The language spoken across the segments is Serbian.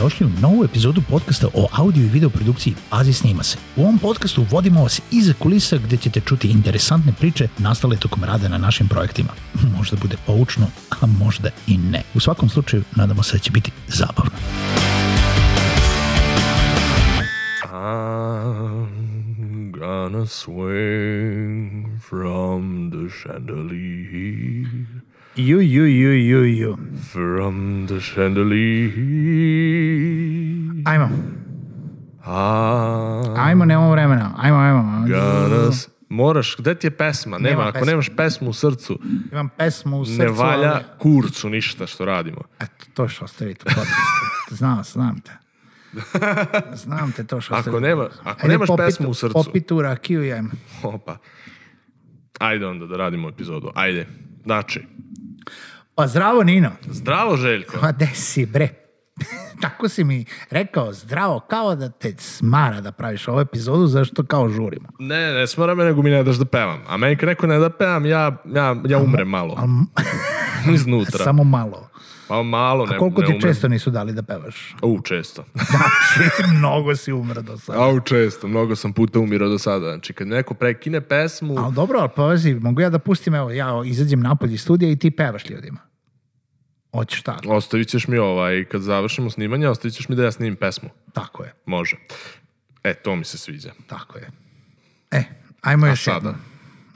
Dobrodošli u novu epizodu podcasta o audio i video produkciji Pazi snima se. U ovom podcastu vodimo vas iza kulisa gde ćete čuti interesantne priče nastale tokom rada na našim projektima. Možda bude poučno, a možda i ne. U svakom slučaju, nadamo se da će biti zabavno. I'm gonna swing from the chandelier. Ju, ju, ju, ju, ju. From the chandelier. Ajmo, I'm ajmo, nemamo vremena. Ajmo, ajmo. gonna... s- Moraš, gde ti je pesma? Nema, Nema ako pesme. nemaš pesmu u srcu, Imam pesmu u srcu. ne valja ali- kurcu ništa što radimo. Eto, to što ostavite u podcastu. Znam, znam te. Znam te to što Ako nema- ako Ajde, nemaš popit- pesmu u srcu. Popit tu rakiju ajmo. Opa. Ajde onda da radimo epizodu. Ajde. Znači, Pa zdravo Nino. zdravo Željko. Pa gde si bre? Tako si mi rekao zdravo, kao da te smara da praviš ovu epizodu, zašto kao žurimo. Ne, ne smara me, nego mi ne daš da pevam. A meni kad neko ne da pevam, ja, ja, ja umrem malo. Iznutra. Samo malo. Pa malo, ne, Koliko ne ti umrem. često nisu dali da pevaš? U, često. Znači, mnogo si umro do sada. Au, često. Mnogo sam puta umirao do sada. Znači, kad neko prekine pesmu... Ali dobro, ali pazi, mogu ja da pustim, evo, ja izađem napolje iz studija i ti pevaš ljudima. Hoćeš tako? Ostavit ćeš mi ovaj, kad završimo snimanje, ostavit ćeš mi da ja snimim pesmu. Tako je, Može. E, to mi se sviđa. tako je. E, ajmo još sada?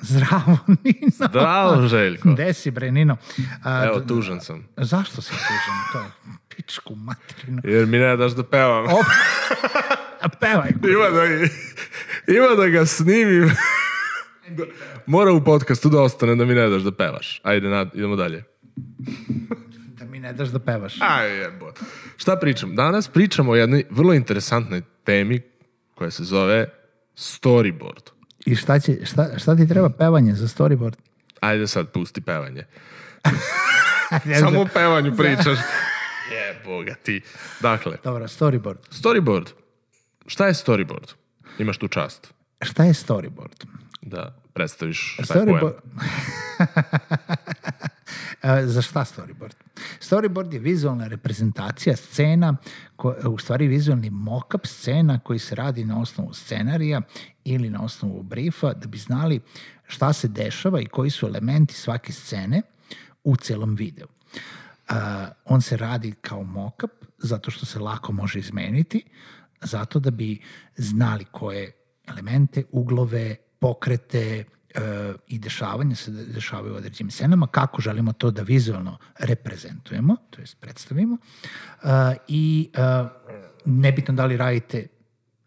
Zdravo, Nino. Zdravo, Željko. Gde si, bre, Nino? A, Evo, tužan sam. Zašto si tužan? To je pičku materinu. Jer mi ne daš da pevam. Op. A pevaj. Ima da, ima da ga snimim. Mora u podcastu da ostane da mi ne daš da pevaš. Ajde, nad, idemo dalje. Da mi ne daš da pevaš. Aj, jebo. Šta pričam? Danas pričamo o jednoj vrlo interesantnoj temi koja se zove storyboard. I šta, će, šta, šta ti treba pevanje za storyboard? Ajde sad, pusti pevanje. Samo o pevanju pričaš. Jeboga ti. Dakle, Dobro, storyboard. storyboard. Šta je storyboard? Imaš tu čast Šta je storyboard? da predstaviš taj Storyboard... pojam. E, za šta storyboard? Storyboard je vizualna reprezentacija scena, ko, u stvari vizualni mock-up scena koji se radi na osnovu scenarija ili na osnovu briefa da bi znali šta se dešava i koji su elementi svake scene u celom videu. Uh, on se radi kao mock-up zato što se lako može izmeniti, zato da bi znali koje elemente, uglove, pokrete uh, i dešavanja se dešavaju u određenim scenama, kako želimo to da vizualno reprezentujemo, to jest predstavimo. Uh, I uh, nebitno da li radite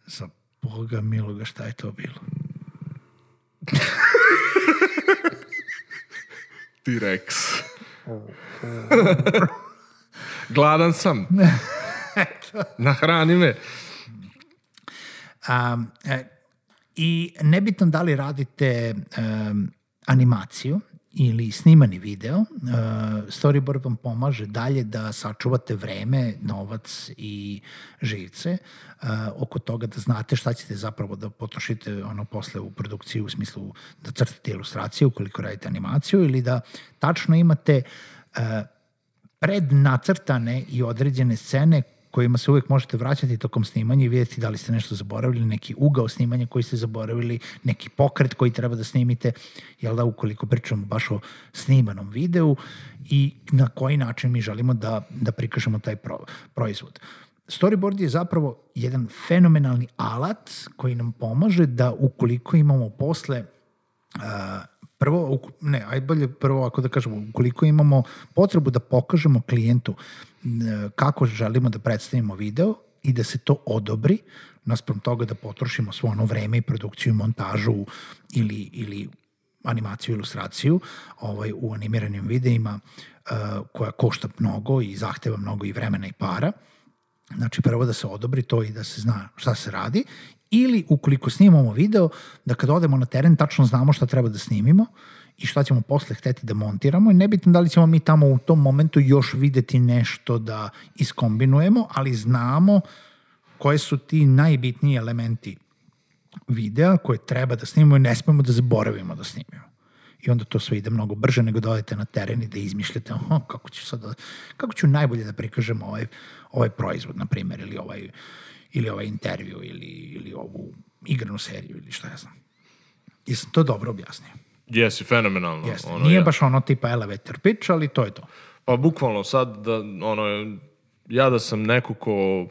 za Boga miloga šta je to bilo. T-Rex. Gladan sam. Nahrani me. Um, e, I nebitno da li radite um, animaciju ili snimani video, uh, storyboard vam pomaže dalje da sačuvate vreme, novac i živce uh, oko toga da znate šta ćete zapravo da potrošite ono posle u produkciji u smislu da crtate ilustraciju ukoliko radite animaciju ili da tačno imate uh, prednacrtane i određene scene kojima se uvijek možete vraćati tokom snimanja i vidjeti da li ste nešto zaboravili, neki ugao snimanja koji ste zaboravili, neki pokret koji treba da snimite, jel da, ukoliko pričamo baš o snimanom videu i na koji način mi želimo da, da prikažemo taj pro, proizvod. Storyboard je zapravo jedan fenomenalni alat koji nam pomaže da ukoliko imamo posle a, prvo, ne, aj bolje prvo ako da kažemo, ukoliko imamo potrebu da pokažemo klijentu kako želimo da predstavimo video i da se to odobri, naspram toga da potrošimo svo ono vreme i produkciju, montažu ili, ili animaciju, ilustraciju ovaj, u animiranim videima uh, koja košta mnogo i zahteva mnogo i vremena i para. Znači, prvo da se odobri to i da se zna šta se radi. Ili, ukoliko snimamo video, da kad odemo na teren tačno znamo šta treba da snimimo i šta ćemo posle hteti da montiramo i nebitno da li ćemo mi tamo u tom momentu još videti nešto da iskombinujemo, ali znamo koje su ti najbitniji elementi videa koje treba da snimimo i ne smemo da zaboravimo da snimimo. I onda to sve ide mnogo brže nego da odete na teren i da izmišljate aha, kako ću sad da, kako ću najbolje da prikažem ovaj, ovaj proizvod, na primjer, ili ovaj, ili ovaj intervju, ili, ili ovu igranu seriju, ili šta ja znam. Jesam to dobro objasnio? Jesi, fenomenalno. Jeste. Ono, Nije ja- baš ono tipa elevator pitch, ali to je to. Pa bukvalno sad da, ono, ja da sam neko ko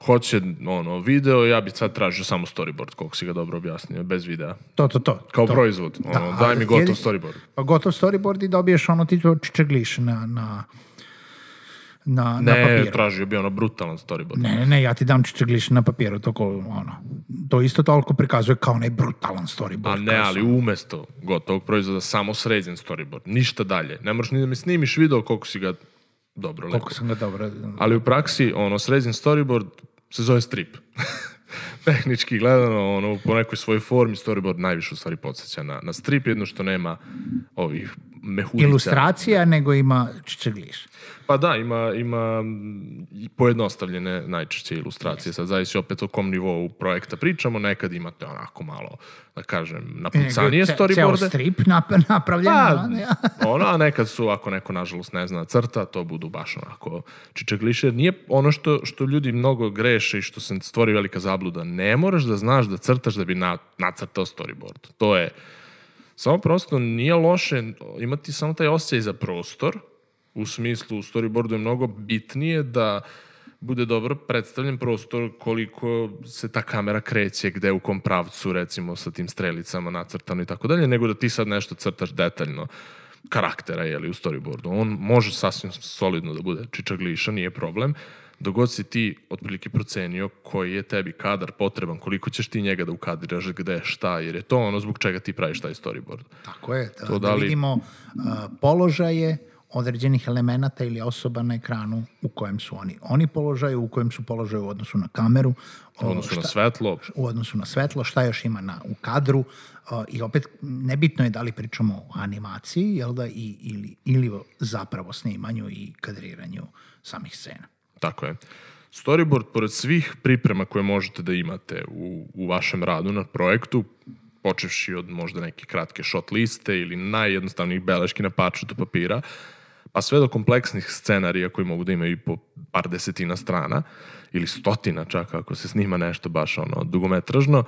hoće ono, video, ja bih sad tražio samo storyboard, koliko si ga dobro objasnio, bez videa. To, to, to. Kao to. proizvod. Ono, Da, daj mi gotov storyboard. Pa gotov storyboard i dobiješ ono ti čičegliš na, na, na, na Ne, papiru. tražio bi ono brutalan storyboard. Ne, ne, ne, ja ti dam čičegliš na papiru, to, ko, ono, to isto toliko prikazuje kao onaj brutalan storyboard. A ne, ali su- umesto gotovog proizvoda samo sređen storyboard. Ništa dalje. Ne možeš ni da mi snimiš video koliko si ga dobro lepo. Koliko sam ga dobro... Ali u praksi, ono, sređen storyboard se zove strip. Tehnički gledano, ono, po nekoj svojoj formi storyboard najviše u stvari podsjeća na, na strip, jedno što nema ovih mehudica. Ilustracija, nego ima čičegliš. Pa da, ima, ima pojednostavljene najčešće ilustracije. Sad zavisi opet o kom nivou projekta pričamo. Nekad imate onako malo, da kažem, napucanije Ce- Ceo storyboarde. strip nap- napravljen. Pa, ono, a nekad su, ako neko nažalost ne zna crta, to budu baš onako čičegliše. Nije ono što, što ljudi mnogo greše i što se stvori velika zabluda. Ne moraš da znaš da crtaš da bi na, nacrtao storyboard. To je, samo prosto nije loše imati samo taj osjećaj za prostor, u smislu u storyboardu je mnogo bitnije da bude dobro predstavljen prostor koliko se ta kamera kreće, gde u kom pravcu, recimo sa tim strelicama nacrtano i tako dalje, nego da ti sad nešto crtaš detaljno karaktera jeli, u storyboardu. On može sasvim solidno da bude čičagliša, nije problem, dogod si ti otprilike procenio koji je tebi kadar potreban, koliko ćeš ti njega da ukadiraš, gde, šta, jer je to ono zbog čega ti praviš taj storyboard. Tako je, da, To da da li- vidimo uh, položaje određenih elemenata ili osoba na ekranu u kojem su oni. Oni položaju, u kojem su položaju u odnosu na kameru, U odnosu na šta- svetlo, u odnosu na svetlo, šta još ima na, u kadru uh, i opet nebitno je da li pričamo o animaciji, jel da, i, ili, ili zapravo snimanju i kadriranju samih scena. Tako je. Storyboard, pored svih priprema koje možete da imate u, u vašem radu na projektu, počevši od možda neke kratke shot liste ili najjednostavnijih beleški na parčetu papira, pa sve do kompleksnih scenarija koji mogu da imaju i po par desetina strana ili stotina čak ako se snima nešto baš ono dugometražno,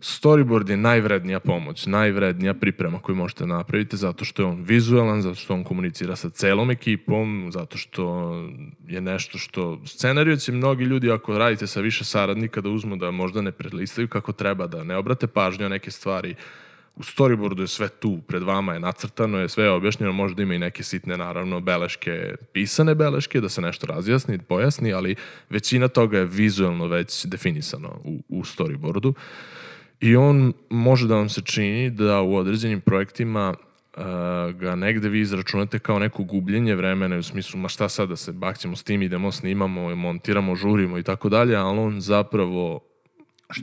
storyboard je najvrednija pomoć, najvrednija priprema koju možete napraviti zato što je on vizualan, zato što on komunicira sa celom ekipom, zato što je nešto što scenariju će mnogi ljudi ako radite sa više saradnika da uzmu da možda ne prelistaju kako treba, da ne obrate pažnju na neke stvari, u storyboardu je sve tu, pred vama je nacrtano, je sve je objašnjeno, možda ima i neke sitne, naravno, beleške, pisane beleške, da se nešto razjasni, pojasni, ali većina toga je vizualno već definisano u, u storyboardu. I on može da vam se čini da u određenim projektima uh, ga negde vi izračunate kao neko gubljenje vremena u smislu, ma šta sad da se bakćemo s tim, idemo, snimamo, montiramo, žurimo i tako dalje, ali on zapravo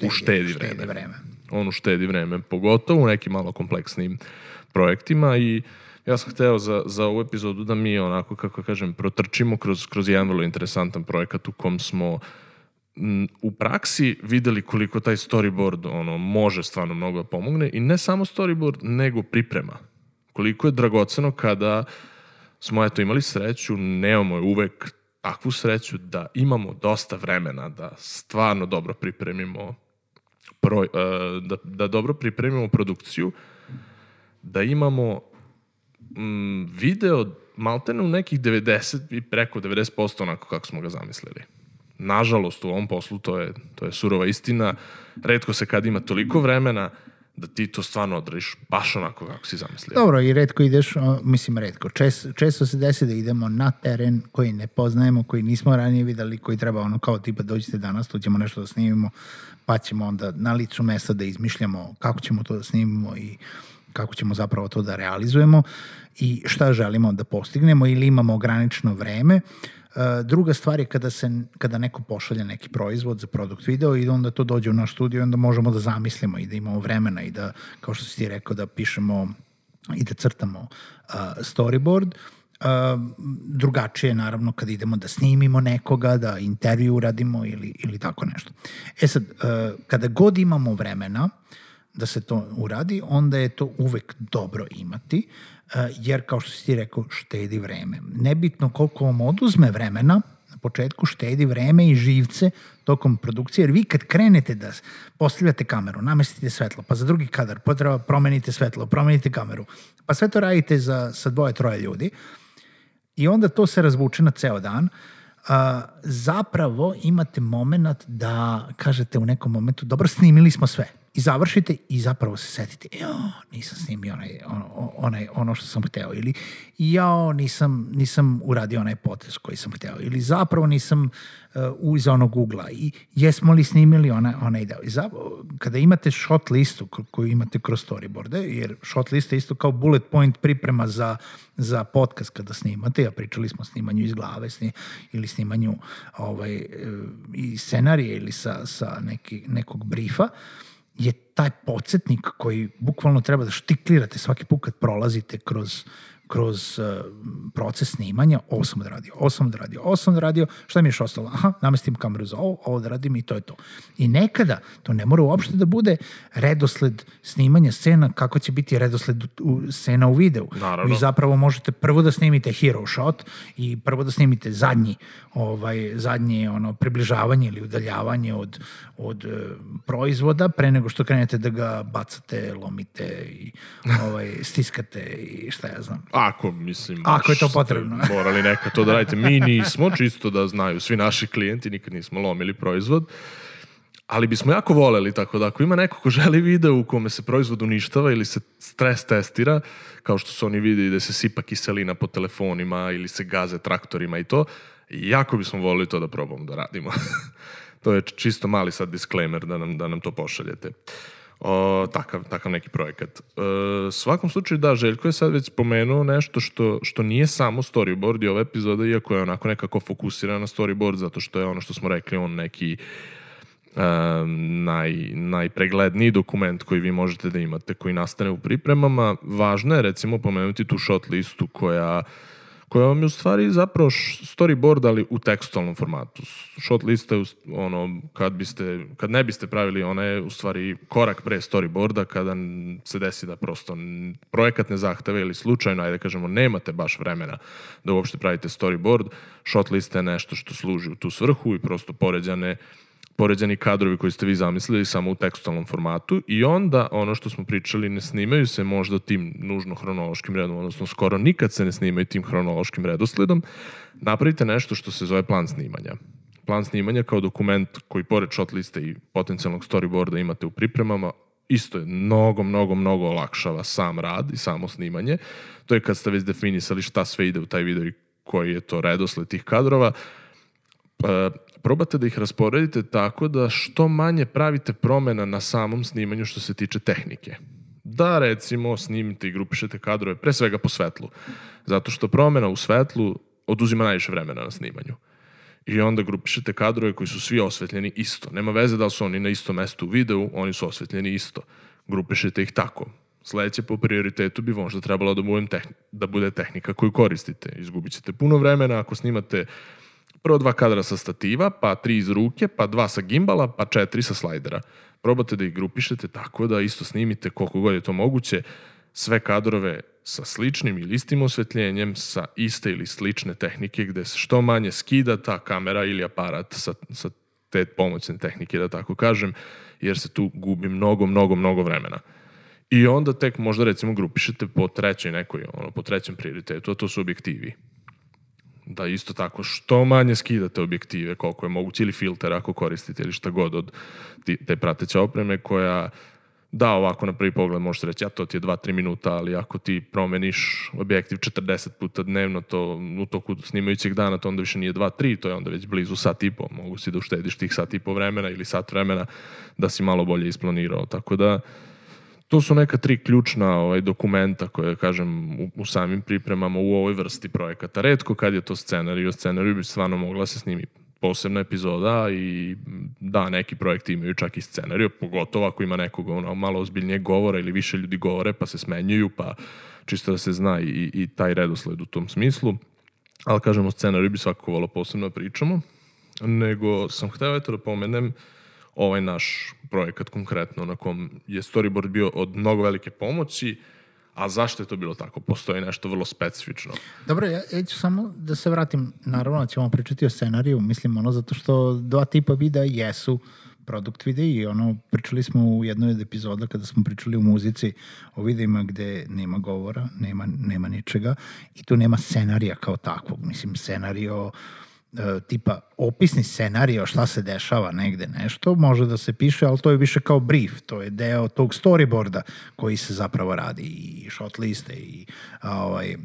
uštedi vreme. Štedi vreme. On uštedi vreme, pogotovo u nekim malo kompleksnim projektima i ja sam hteo za, za ovu epizodu da mi onako, kako kažem, protrčimo kroz, kroz jedan vrlo interesantan projekat u kom smo u praksi videli koliko taj storyboard ono, može stvarno mnogo da pomogne i ne samo storyboard, nego priprema. Koliko je dragoceno kada smo eto imali sreću, nemamo je uvek takvu sreću da imamo dosta vremena da stvarno dobro pripremimo pro, e, da, da dobro pripremimo produkciju, da imamo mm, video maltene u nekih 90 i preko 90% onako kako smo ga zamislili. Nažalost, u ovom poslu to je, to je surova istina. Redko se kad ima toliko vremena da ti to stvarno odradiš baš onako kako si zamislio. Dobro, i redko ideš, mislim redko, čes, često se desi da idemo na teren koji ne poznajemo, koji nismo ranije videli, koji treba ono kao tipa dođite danas, tu ćemo nešto da snimimo, pa ćemo onda na licu mesta da izmišljamo kako ćemo to da snimimo i kako ćemo zapravo to da realizujemo i šta želimo da postignemo ili imamo ograničeno vreme. E, druga stvar je kada, se, kada neko pošalje neki proizvod za produkt video i onda to dođe u naš studio i onda možemo da zamislimo i da imamo vremena i da, kao što si ti rekao, da pišemo i da crtamo uh, storyboard. Uh, drugačije naravno kad idemo da snimimo nekoga, da intervju uradimo ili, ili tako nešto. E sad, uh, kada god imamo vremena da se to uradi, onda je to uvek dobro imati, jer kao što si ti rekao, štedi vreme. Nebitno koliko vam oduzme vremena, na početku štedi vreme i živce tokom produkcije, jer vi kad krenete da postavljate kameru, namestite svetlo, pa za drugi kadar potreba promenite svetlo, promenite kameru, pa sve to radite za, sa dvoje, troje ljudi i onda to se razvuče na ceo dan, a, zapravo imate moment da kažete u nekom momentu, dobro, snimili smo sve, i završite i zapravo se setite, jo, nisam snimio onaj, ono, onaj, ono što sam hteo. Ili jao, nisam, nisam uradio onaj potez koji sam hteo. Ili zapravo nisam uh, uz onog ugla. I jesmo li snimili onaj, onaj deo. I zapravo, kada imate shot listu koju imate kroz storyboarde, jer shot lista je isto kao bullet point priprema za, za podcast kada snimate, ja pričali smo o snimanju iz glave sni, ili snimanju ovaj, uh, i scenarije ili sa, sa neki, nekog briefa, uh, je taj podsjetnik koji bukvalno treba da štiklirate svaki put kad prolazite kroz kroz uh, proces snimanja, ovo sam odradio, ovo sam odradio, ovo sam odradio, šta mi je još ostalo? Aha, namestim kameru za ovo, ovo odradim i to je to. I nekada, to ne mora uopšte da bude redosled snimanja scena, kako će biti redosled u, scena u videu. Naravno. Vi zapravo možete prvo da snimite hero shot i prvo da snimite zadnji, ovaj, zadnje ono, približavanje ili udaljavanje od, od uh, proizvoda pre nego što krenete da ga bacate, lomite i ovaj, stiskate i šta ja znam. Ako, mislim, Ako je to potrebno. morali neka to da radite. Mi nismo, čisto da znaju svi naši klijenti, nikad nismo lomili proizvod. Ali bismo jako voleli, tako da ako ima neko ko želi video u kome se proizvod uništava ili se stres testira, kao što su oni vidi da se sipa kiselina po telefonima ili se gaze traktorima i to, jako bismo volili to da probamo da radimo. to je čisto mali sad disclaimer da nam, da nam to pošaljete. O, takav, takav neki projekat. E, svakom slučaju, da, Željko je sad već spomenuo nešto što, što nije samo storyboard i ova epizoda, iako je onako nekako fokusirana na storyboard, zato što je ono što smo rekli, on neki um, naj, najpregledniji dokument koji vi možete da imate, koji nastane u pripremama. Važno je recimo pomenuti tu shot listu koja koja vam je u stvari zapravo storyboard, ali u tekstualnom formatu. Shot lista je ono, kad, biste, kad ne biste pravili, ona je u stvari korak pre storyboarda, kada se desi da prosto projekat ne zahteve ili slučajno, ajde da kažemo, nemate baš vremena da uopšte pravite storyboard, shot lista je nešto što služi u tu svrhu i prosto poređane uh, poređani kadrovi koji ste vi zamislili samo u tekstualnom formatu i onda ono što smo pričali ne snimaju se možda tim nužno hronološkim redom, odnosno skoro nikad se ne snimaju tim hronološkim redosledom, napravite nešto što se zove plan snimanja. Plan snimanja kao dokument koji pored shot liste i potencijalnog storyboarda imate u pripremama, isto je mnogo, mnogo, mnogo olakšava sam rad i samo snimanje. To je kad ste već definisali šta sve ide u taj video i koji je to redosled tih kadrova. Probate da ih rasporedite tako da što manje pravite promena na samom snimanju što se tiče tehnike. Da, recimo, snimite i grupišete kadrove, pre svega po svetlu. Zato što promena u svetlu oduzima najviše vremena na snimanju. I onda grupišete kadrove koji su svi osvetljeni isto. Nema veze da li su oni na istom mestu u videu, oni su osvetljeni isto. Grupišete ih tako. Sledeće po prioritetu bi možda trebalo da, tehni, da bude tehnika koju koristite. Izgubit ćete puno vremena ako snimate prvo dva kadra sa stativa, pa tri iz ruke, pa dva sa gimbala, pa četiri sa slajdera. Probate da ih grupišete tako da isto snimite koliko god je to moguće sve kadrove sa sličnim ili istim osvetljenjem, sa iste ili slične tehnike gde se što manje skida ta kamera ili aparat sa, sa te pomoćne tehnike, da tako kažem, jer se tu gubi mnogo, mnogo, mnogo vremena. I onda tek možda recimo grupišete po trećoj nekoj, ono, po trećem prioritetu, a to su objektivi da isto tako što manje skidate objektive koliko je moguće ili filter ako koristite ili šta god od te prateće opreme koja da ovako na prvi pogled možete reći ja to ti je 2-3 minuta ali ako ti promeniš objektiv 40 puta dnevno to u toku snimajućeg dana to onda više nije 2-3 to je onda već blizu sat i po. Mogu si da uštediš tih sat i po vremena ili sat vremena da si malo bolje isplanirao. Tako da to su neka tri ključna ovaj, dokumenta koje, kažem, u, u samim pripremama u ovoj vrsti projekata. Redko kad je to scenarij, o scenariju bi stvarno mogla se snimi posebna epizoda i da, neki projekti imaju čak i scenariju, pogotovo ako ima nekog ono, malo ozbiljnije govora ili više ljudi govore pa se smenjuju, pa čisto da se zna i, i taj redosled u tom smislu. Ali kažemo, scenariju bi svakako volao posebno da pričamo, nego sam hteo eto da pomenem ovaj naš projekat konkretno na kom je storyboard bio od mnogo velike pomoći, A zašto je to bilo tako? Postoji nešto vrlo specifično. Dobro, ja, ja ću samo da se vratim, naravno da ćemo pričati o scenariju, mislim ono zato što dva tipa videa jesu produkt videi i ono, pričali smo u jednoj od epizoda kada smo pričali o muzici, o videima gde nema govora, nema, nema ničega i tu nema scenarija kao takvog. Mislim, scenario tipa opisni scenario šta se dešava negde nešto, može da se piše, ali to je više kao brief, to je deo tog storyboarda koji se zapravo radi i shot liste i ovaj,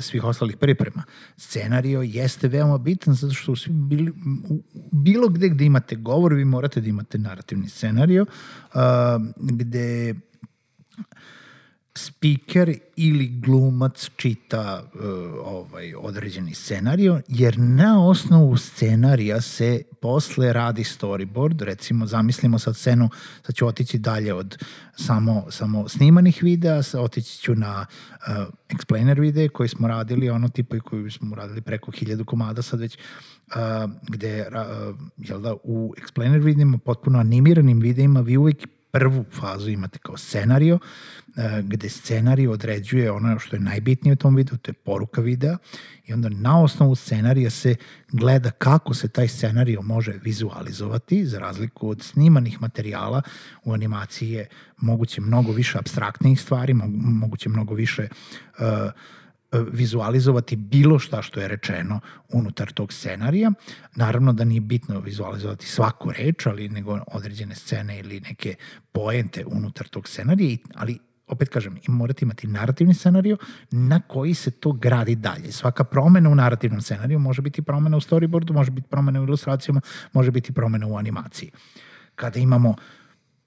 svih ostalih priprema. Scenario jeste veoma bitan zato što svi bili, bilo gde gde imate govor, vi morate da imate narativni scenario uh, gde speaker ili glumac čita uh, ovaj određeni scenario, jer na osnovu scenarija se posle radi storyboard, recimo zamislimo sad scenu, sad ću otići dalje od samo, samo snimanih videa, otići ću na uh, explainer videe koji smo radili, ono tipa i koji smo radili preko hiljadu komada sad već, uh, gde, uh, jel da, u explainer videima, potpuno animiranim videima, vi uvijek prvu fazu imate kao scenario, e, gde scenario određuje ono što je najbitnije u tom videu, to je poruka videa i onda na osnovu scenarija se gleda kako se taj scenario može vizualizovati, za razliku od snimanih materijala u animaciji je moguće mnogo više abstraktnih stvari, moguće mnogo više uh, vizualizovati bilo šta što je rečeno unutar tog scenarija. Naravno da nije bitno vizualizovati svaku reč, ali nego određene scene ili neke poente unutar tog scenarija, ali opet kažem, i morate imati narativni scenariju na koji se to gradi dalje. Svaka promena u narativnom scenariju može biti promena u storyboardu, može biti promena u ilustracijama, može biti promena u animaciji. Kada imamo uh,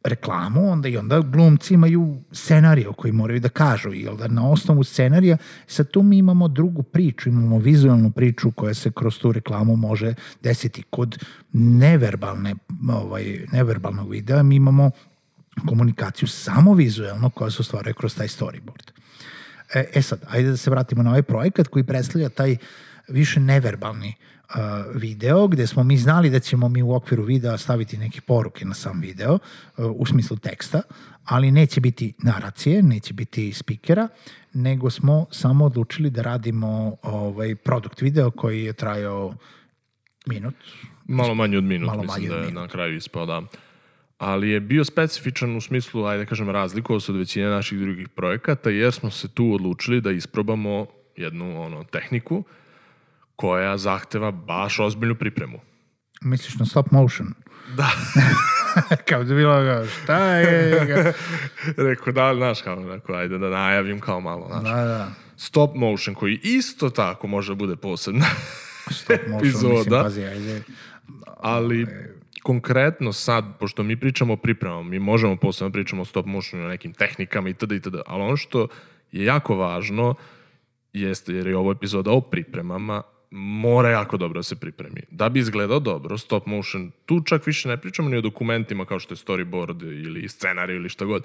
reklamu, onda i onda glumci imaju scenariju koji moraju da kažu i da na osnovu scenarija sad tu mi imamo drugu priču, imamo vizualnu priču koja se kroz tu reklamu može desiti. Kod neverbalne, ovaj, neverbalnog videa mi imamo komunikaciju samo vizualno koja se ostvaruje kroz taj storyboard. E, e sad, ajde da se vratimo na ovaj projekat koji predstavlja taj više neverbalni video gde smo mi znali da ćemo mi u okviru videa staviti neke poruke na sam video u smislu teksta, ali neće biti naracije, neće biti spikera, nego smo samo odlučili da radimo ovaj produkt video koji je trajao minut. Malo manje od minut, malo mislim da je na kraju ispao, da. Ali je bio specifičan u smislu, ajde da kažem, razlikovao se od većine naših drugih projekata, jer smo se tu odlučili da isprobamo jednu ono, tehniku uh, koja zahteva baš ozbiljnu pripremu. Misliš na stop motion? Da. kao da bilo ga, šta je? rekao, da, znaš, kao, rekao, ajde da najavim kao malo, znaš. Da, da. Stop motion, koji isto tako može da bude posebna Stop motion, epizoda. mislim, pazi, ajde. Ali, konkretno sad, pošto mi pričamo o pripremama, mi možemo posebno da pričamo o stop motionu, o nekim tehnikama itd. itd. Ali ono što je jako važno jeste, jer je ovo epizoda o pripremama, mora jako dobro da se pripremi. Da bi izgledao dobro, stop motion, tu čak više ne pričamo ni o dokumentima kao što je storyboard ili scenarij ili šta god.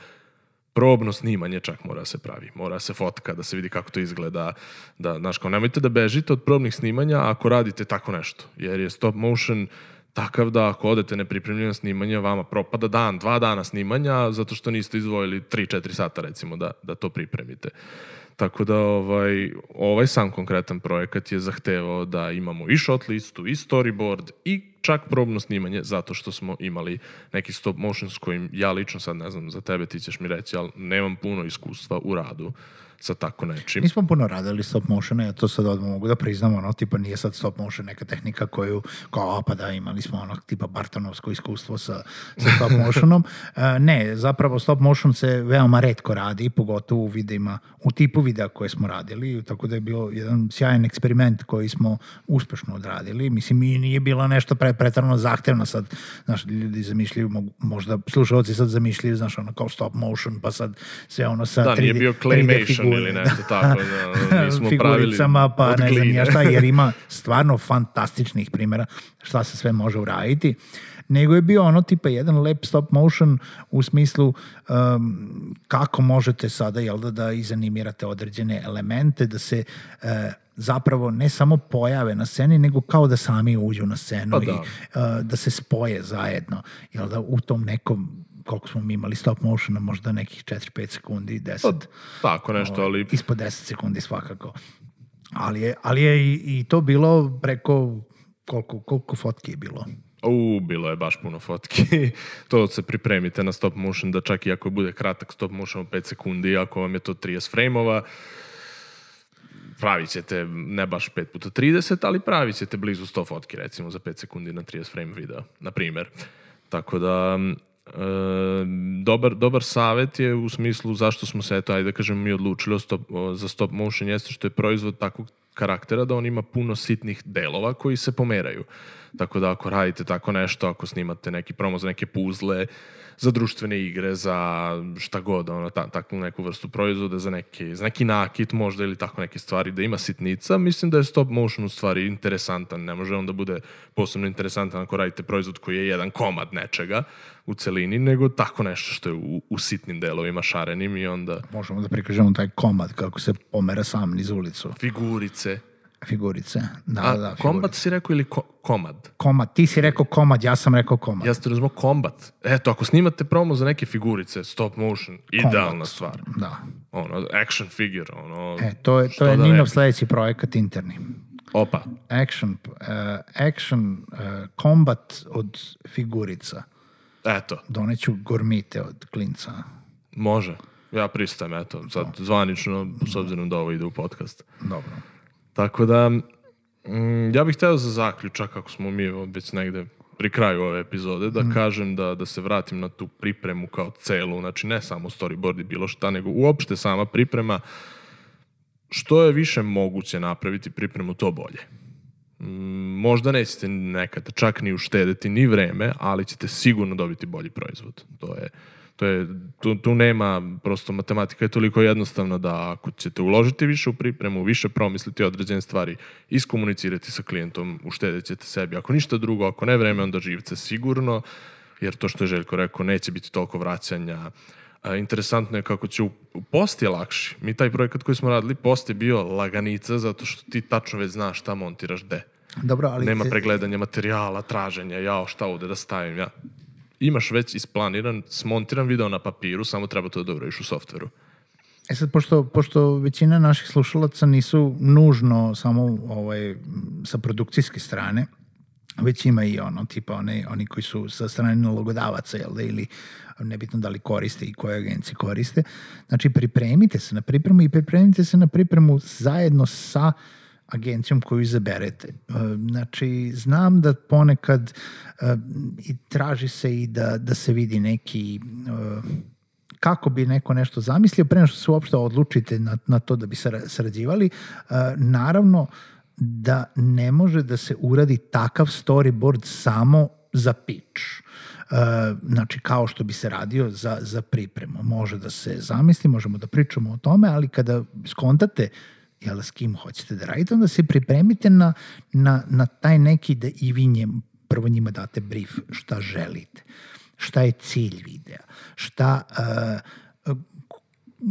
Probno snimanje čak mora se pravi. Mora se fotka da se vidi kako to izgleda. Da, znaš, kao nemojte da bežite od probnih snimanja ako radite tako nešto. Jer je stop motion takav da ako odete nepripremljeno snimanje, vama propada dan, dva dana snimanja, zato što niste izvojili 3-4 sata recimo da, da to pripremite. Uh, Tako da ovaj, ovaj sam konkretan projekat je zahtevao da imamo i shot listu, i storyboard, i čak probno snimanje, zato što smo imali neki stop motion s kojim ja lično sad ne znam, za tebe ti ćeš mi reći, ali nemam puno iskustva u radu sa tako nečim. Nismo puno radili stop motiona, ja to sad odmah mogu da priznam, ono, tipa nije sad stop motion neka tehnika koju, kao, pa da, imali smo ono, tipa Bartonovsko iskustvo sa, sa stop motionom. uh, ne, zapravo stop motion se veoma redko radi, pogotovo u videima, u tipu videa koje smo radili, tako da je bio jedan sjajan eksperiment koji smo uspešno odradili. Mislim, i nije bilo nešto pre, pretarano zahtevno sad, znaš, ljudi zamišljaju, možda slušalci sad zamišljaju, znaš, ono kao stop motion, pa sad sve ono sa da, 3D, nije bio claymation ili nešto tako. Da, mi smo figuricama, pa ne znam ja šta, jer ima stvarno fantastičnih primjera šta se sve može uraditi nego je bio ono tipa jedan lep stop motion u smislu um, kako možete sada jel da, da izanimirate određene elemente, da se uh, zapravo ne samo pojave na sceni, nego kao da sami uđu na scenu Pa da. i uh, da se spoje zajedno. Jel da u tom nekom koliko smo mi imali stop motiona, možda nekih 4-5 sekundi, 10. Pa, tako nešto, ali Ispod 10 sekundi svakako. Ali je, ali je i, i to bilo preko koliko, koliko fotki je bilo? U, bilo je baš puno fotki. to se pripremite na stop motion, da čak i ako bude kratak stop motion od 5 sekundi, ako vam je to 30 frame-ova, pravit ćete ne baš 5 puta 30, ali pravit ćete blizu 100 fotki, recimo, za 5 sekundi na 30 frame videa, na primer. Tako da, dobar, dobar savet je u smislu zašto smo se, eto, ajde da kažem, mi odlučili stop, za stop motion, jeste što je proizvod takvog karaktera da on ima puno sitnih delova koji se pomeraju. Tako da ako radite tako nešto, ako snimate neki promo za neke puzle, za društvene igre, za šta god, ono, ta, takvu neku vrstu proizvoda, za neki, za neki nakit možda ili tako neke stvari, da ima sitnica, mislim da je stop motion u stvari interesantan. Ne može on da bude posebno interesantan ako radite proizvod koji je jedan komad nečega u celini, nego tako nešto što je u, u sitnim delovima šarenim i onda Možemo da prikažemo taj komad kako se pomera sam niz ulicu. figurice. Figurice. Da, A, da, kombat si rekao ili ko, komad? Komad. Ti si rekao komad, ja sam rekao komad. Ja ste razumio kombat. Eto, ako snimate promo za neke figurice, stop motion, idealna stvar. Da. Ono, action figure, ono... E, to je, to je da Ninov sledeći projekat interni. Opa, Action, uh, action uh, kombat od figurica. eto, Doneću gormite od klinca. može. Ja pristajem, eto, sad zvanično, s obzirom da ovo ide u podcast. Dobro. Tako da, mm, ja bih hteo za zaključak, ako smo mi već negde pri kraju ove epizode, da kažem da, da se vratim na tu pripremu kao celu, znači ne samo storyboard i bilo šta, nego uopšte sama priprema, što je više moguće napraviti pripremu, to bolje. Mm, možda nećete nekad čak ni uštedeti ni vreme, ali ćete sigurno dobiti bolji proizvod. To je, to je, tu, tu nema, prosto matematika je toliko jednostavna da ako ćete uložiti više u pripremu, više promisliti određene stvari, iskomunicirati sa klijentom, uštedit ćete sebi. Ako ništa drugo, ako ne vreme, onda živce sigurno, jer to što je Željko rekao, neće biti toliko vraćanja. A, interesantno je kako će u, u post je lakši. Mi taj projekat koji smo radili, post je bio laganica zato što ti tačno već znaš šta montiraš gde. Dobro, ali... Nema pregledanja materijala, traženja, jao šta ovde da stavim, ja. Imaš već isplaniran, smontiran video na papiru, samo treba to da uradiš u softveru. E sad, pošto, pošto većina naših slušalaca nisu nužno samo ovaj, sa produkcijske strane, već ima i ono, tipa one, oni koji su sa strane nalogodavaca, jel da, ili nebitno da li koriste i koje agencije koriste. Znači, pripremite se na pripremu i pripremite se na pripremu zajedno sa agencijom koju izaberete. E, Znači, znam da ponekad e, i traži se i da, da se vidi neki e, kako bi neko nešto zamislio pre što se uopšte odlučite na, na to da bi sara- sarađivali. Naravno da ne može da se uradi takav storyboard samo za pitch. Znači kao što bi se radio za, za pripremu. Može da se zamisli, možemo da pričamo o tome, ali kada skontate jel, s kim hoćete da radite, onda se pripremite na, na, na taj neki da i vi njem, prvo njima date brief šta želite šta je cilj videa, šta, uh,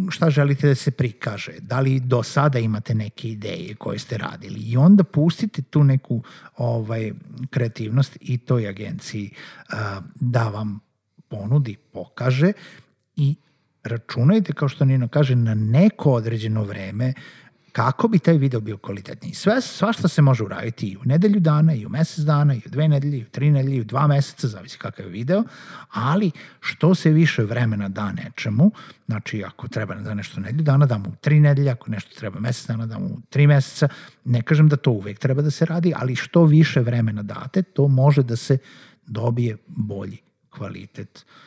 šta želite da se prikaže, da li do sada imate neke ideje koje ste radili i onda pustite tu neku ovaj, kreativnost i toj agenciji uh, da vam ponudi, pokaže i računajte, kao što Nino kaže, na neko određeno vreme kako bi taj video bio kvalitetniji. Sve, svašta se može uraditi i u nedelju dana, i u mesec dana, i u dve nedelje, i u tri nedelje, i u dva meseca, zavisi kakav je video, ali što se više vremena da nečemu, znači ako treba da nešto nedelju dana, da mu tri nedelje, ako nešto treba mesec dana, da mu tri meseca, ne kažem da to uvek treba da se radi, ali što više vremena date, to može da se dobije bolji kvalitet uh,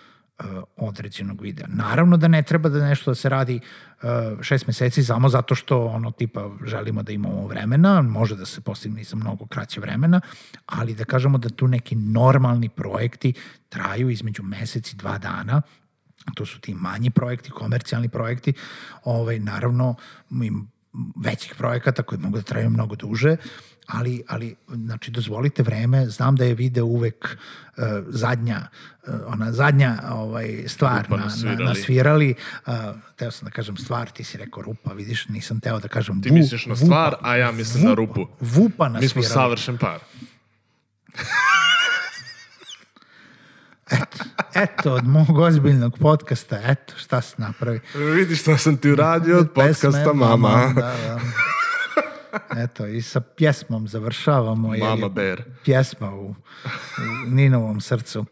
određenog videa. Naravno da ne treba da nešto da se radi uh, šest meseci samo zato što ono tipa želimo da imamo vremena, može da se postigne i za mnogo kraće vremena, ali da kažemo da tu neki normalni projekti traju između mesec i dva dana, to su ti manji projekti, komercijalni projekti, ovaj, naravno im većih projekata koji mogu da traju mnogo duže, ali, ali znači, dozvolite vreme, znam da je video uvek uh, zadnja, uh, ona zadnja ovaj, stvar Rupa na, na, nasvirali. na svirali. Uh, teo sam da kažem stvar, ti si rekao rupa, vidiš, nisam teo da kažem Ti vu, misliš na vupa, stvar, a ja mislim na rupu. Vupa na Mi smo svirali. savršen par. Eto, od mog ozbiljnog podcasta, eto, šta se napravi. Vidi šta sam ti uradio od podcasta Pesme, Mama. Da, da. Eto, i sa pjesmom završavamo. Mama Bear. Pjesma u, u Ninovom srcu,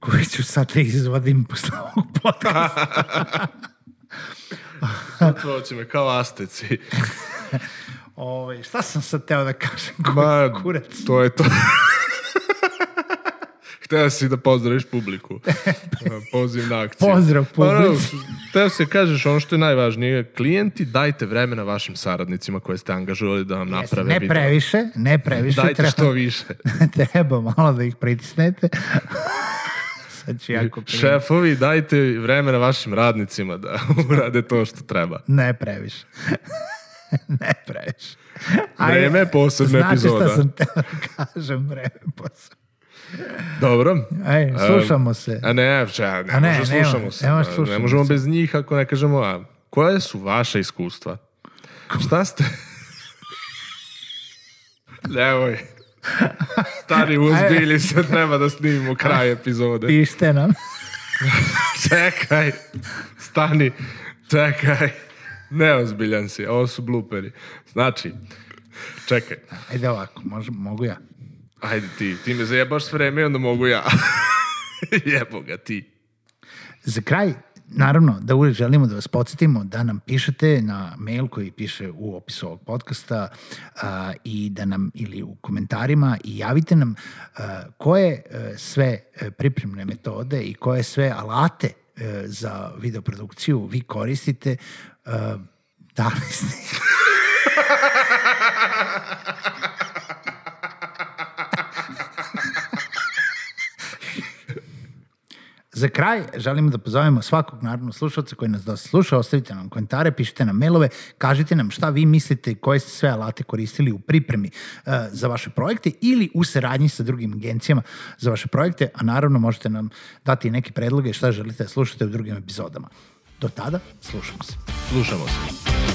koju ću sad da izvodim posle ovog podcasta. To će me kao asteci. Ove, Ovaj, šta sam sad teo da kažem? Ma, Kur, kurac. to je to. Hteo si da pozdraviš publiku. Poziv na akciju. Pozdrav Pa, no, publici. Hteo si da kažeš ono što je najvažnije. Klijenti, dajte vremena vašim saradnicima koje ste angažovali da vam naprave Ne previše, ne previše. Dajte treba, što više. treba malo da ih pritisnete. sad ću jako primiti. Šefovi, dajte vremena vašim radnicima da urade to što treba. Ne previše. ne previše. Vreme je posebna znači epizoda. šta sam teo da kažem, vreme je posebna. Dobro. Ej, slušamo se. A ne, ča, ne, A ne, može nema, slušamo se. nema Ne, slušamo ne možemo se. bez njih ako ne kažemo, a koje su vaše iskustva? Šta ste? Nemoj. Stari uzbilji se, treba da snimimo kraj epizode. Pište nam. Čekaj, stani, čekaj. Neozbiljan si, ovo su bluperi. Znači, čekaj, Ajde ovako, može, mogu ja. Ajde ti, ti me zajebaš s vreme onda mogu ja. Jebo ga ti. Za kraj, naravno, da uvijek želimo da vas podsjetimo da nam pišete na mail koji piše u opisu ovog podcasta a, i da nam, ili u komentarima i javite nam a, koje e, sve e, pripremne metode i koje sve alate e, za videoprodukciju vi koristite. A, da li ste... Za kraj želimo da pozovemo svakog naravno slušalca koji nas dosta sluša, ostavite nam komentare, pišite nam mailove, kažite nam šta vi mislite koje ste sve alate koristili u pripremi uh, za vaše projekte ili u saradnji sa drugim agencijama za vaše projekte, a naravno možete nam dati neke predloge šta želite da slušate u drugim epizodama. Do tada, slušamo se. Slušamo se.